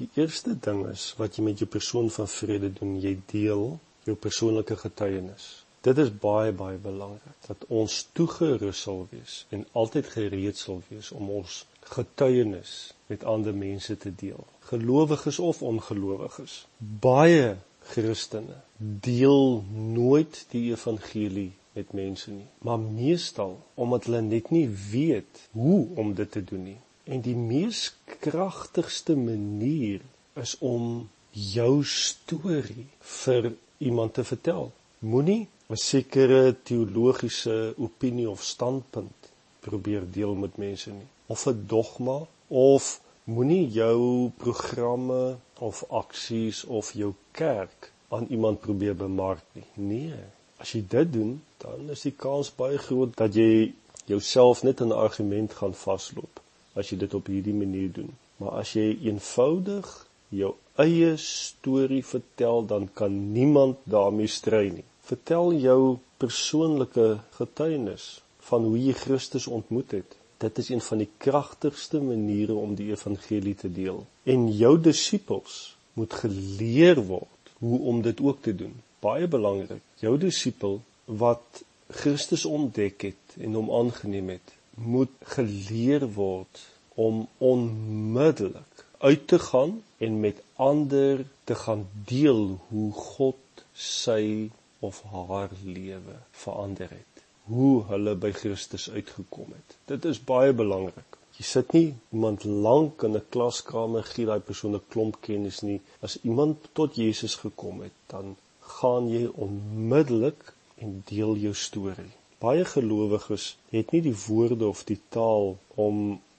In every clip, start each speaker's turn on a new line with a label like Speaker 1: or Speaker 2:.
Speaker 1: Die eerste ding is wat jy met jou persoon van vrede doen, jy deel jou persoonlike getuienis. Dit is baie baie belangrik dat ons toegerus sal wees en altyd gereed sal wees om ons getuienis met ander mense te deel. Gelowiges of ongelowiges. Baie Christene deel nooit die evangelie met mense nie, maar meestal omdat hulle net nie weet hoe om dit te doen nie. En die mees kragtigste manier is om jou storie vir iemand te vertel. Moenie 'n sekere teologiese opinie of standpunt probeer deel met mense nie of 'n dogma of moenie jou programme of aksies of jou kerk aan iemand probeer bemark nie. Nee, as jy dit doen, dan is die kans baie groot dat jy jouself net in 'n argument gaan vasloop as jy dit op hierdie manier doen. Maar as jy eenvoudig jou eie storie vertel, dan kan niemand daarmee stry nie. Vertel jou persoonlike getuienis van hoe jy Christus ontmoet het. Dit is een van die kragtigste maniere om die evangelie te deel. En jou disippels moet geleer word hoe om dit ook te doen. Baie belangrik. Jou disipel wat Christus ontdek het en hom aangeneem het, moet geleer word om onmiddellik uit te gaan en met ander te gaan deel hoe God sy of haar lewe verander het. Hoe hulle by Christus uitgekom het. Dit is baie belangrik. Jy sit nie iemand lank in 'n klaskamer gee daai persoon 'n klomp kennis nie. As iemand tot Jesus gekom het, dan gaan jy onmiddellik en deel jou storie. Baie gelowiges het nie die woorde of die taal om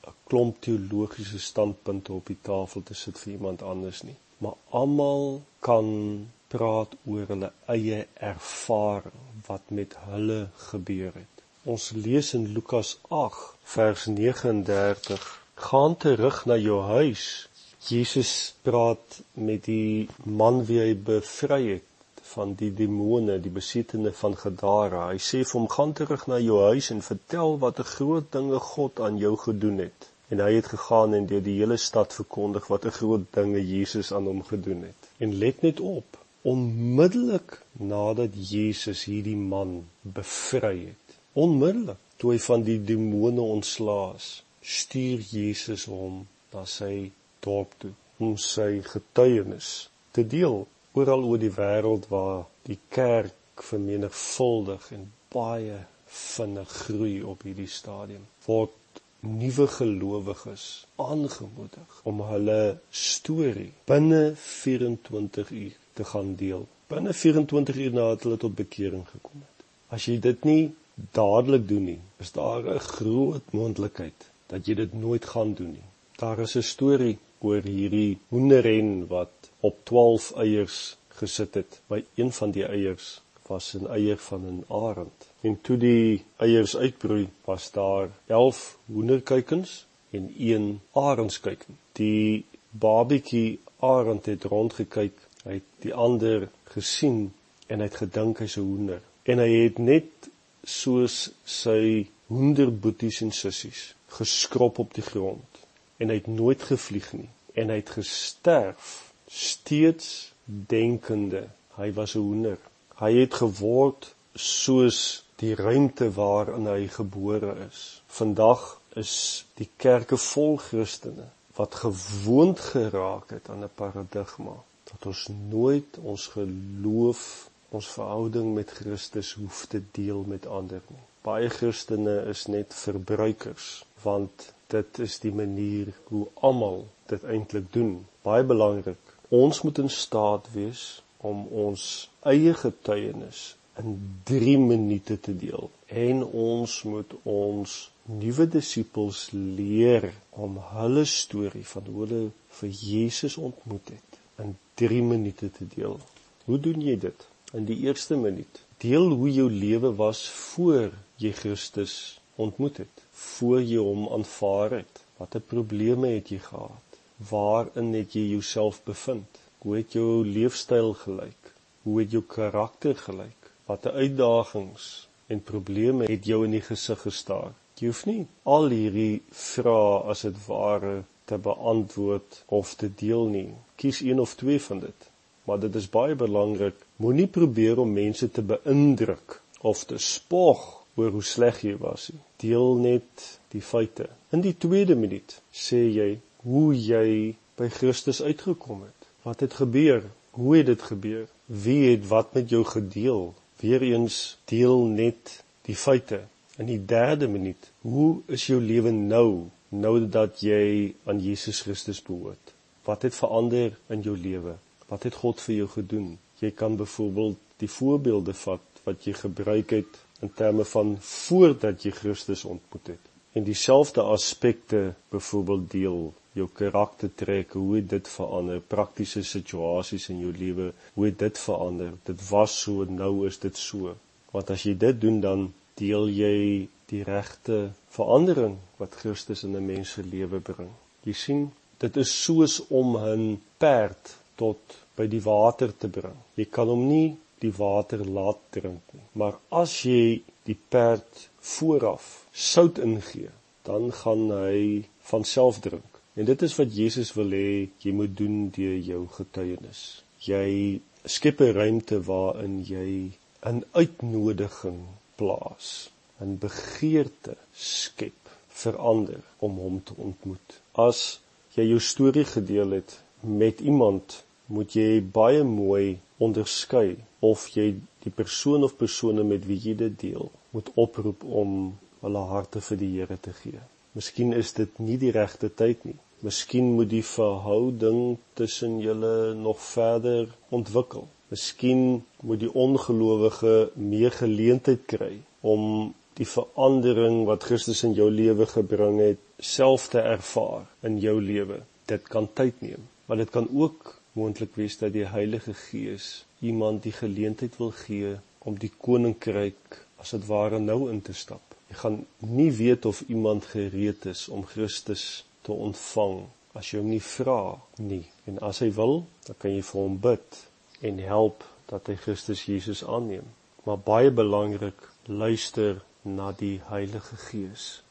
Speaker 1: 'n klomp teologiese standpunte op die tafel te sit vir iemand anders nie, maar almal kan praat oor hulle eie ervaring wat met hulle gebeur het. Ons lees in Lukas 8 vers 39: "Gaan terug na jou huis." Jesus praat met die man wie hy bevry het van die demone, die besittende van Gadara. Hy sê vir hom: "Gaan terug na jou huis en vertel wat 'n groot dinge God aan jou gedoen het." En hy het gegaan en deur die hele stad verkondig wat 'n groot dinge Jesus aan hom gedoen het. En let net op, onmiddellik nadat Jesus hierdie man bevry het, onmiddellik toe hy van die demone ontslaas, stuur Jesus hom na sy dorp toe om sy getuienis te deel oral oor die wêreld waar die kerk vermenigvuldig en baie vinnig groei op hierdie stadium word nuwe gelowiges aangemoedig om hulle storie binne 24 uur te gaan deel. Binne 24 uur nadat hulle tot bekering gekom het. As jy dit nie dadelik doen nie is daar 'n groot moontlikheid dat jy dit nooit gaan doen nie. Daar is 'n storie oor hierdie hoenderren wat op 12 eiers gesit het. By een van die eiers was 'n eier van 'n arend. En toe die eiers uitbroei, was daar 11 hoenderkuikens en een arendskuiken. Die babietjie arend het rondgekyk, hy het die ander gesien en hy het gedink hy's 'n hoender. En hy het net soos sy hoenderboeties en sissies geskrop op die grond en hy het nooit gevlieg nie en hy het gesterf steeds denkende hy was 'n hoender. Hy het geword soos die ruimte waarin hy gebore is. Vandag is die kerke vol Christene wat gewoond geraak het aan 'n paradigma dat ons nooit ons geloof, ons verhouding met Christus hoef te deel met ander nie. Baie Christene is net verbruikers want dit is die manier hoe almal dit eintlik doen. Baie belangrik Ons moet in staat wees om ons eie getuienis in 3 minute te deel en ons moet ons nuwe disippels leer om hulle storie van hoe hulle vir Jesus ontmoet het in 3 minute te deel. Hoe doen jy dit? In die eerste minuut. Deel hoe jou lewe was voor jy Christus ontmoet het, voor jy hom aanvaar het. Watter probleme het jy gehad? waarin het jy jouself bevind? Hoe het jou leefstyl gelyk? Hoe het jou karakter gelyk? Watter uitdagings en probleme het jou in die gesig gestaar? Jy hoef nie al hierdie vrae as dit ware te beantwoord of te deel nie. Kies een of twee van dit. Maar dit is baie belangrik. Moenie probeer om mense te beïndruk of te spog oor hoe sleg jy was nie. Deel net die feite. In die tweede minuut sê jy hoe jy by Christus uitgekom het. Wat het gebeur? Hoe het dit gebeur? Wie het wat met jou gedeel? Weereens deel net die feite. In die derde minuut, hoe is jou lewe nou? Nou dat jy aan Jesus Christus behoort. Wat het verander in jou lewe? Wat het God vir jou gedoen? Jy kan byvoorbeeld die voorbeelde vat wat jy gebruik het in terme van voordat jy Christus ontmoet het. En dieselfde aspekte byvoorbeeld deel jou karaktertrekke, hoe het dit verander, praktiese situasies in jou lewe, hoe het dit verander? Dit was so, nou is dit so. Want as jy dit doen dan deel jy die regte verandering wat Christus in 'n mens se lewe bring. Jy sien, dit is soos om 'n perd tot by die water te bring. Jy kan hom nie die water laat drink nie. Maar as jy die perd vooraf sout ingee, dan gaan hy van self drink. En dit is wat Jesus wil hê jy moet doen deur jou getuienis. Jy skep 'n ruimte waarin jy 'n uitnodiging plaas, 'n begeerte skep vir ander om hom te ontmoet. As jy jou storie gedeel het met iemand moet jy baie mooi onderskei of jy die persoon of persone met wie jy dit deel moet oproep om hulle harte vir die Here te gee. Miskien is dit nie die regte tyd nie. Miskien moet die verhouding tussen julle nog verder ontwikkel. Miskien moet die ongelowige meer geleentheid kry om die verandering wat Christus in jou lewe gebring het self te ervaar in jou lewe. Dit kan tyd neem, maar dit kan ook moontlik wees dat die Heilige Gees iemand die geleentheid wil gee om die koninkryk as dit ware nou in te stap. Jy gaan nie weet of iemand gereed is om Christus te ontvang as jy hom nie vra nie. En as hy wil, dan kan jy vir hom bid en help dat hy Christus Jesus aanneem. Maar baie belangrik, luister na die Heilige Gees.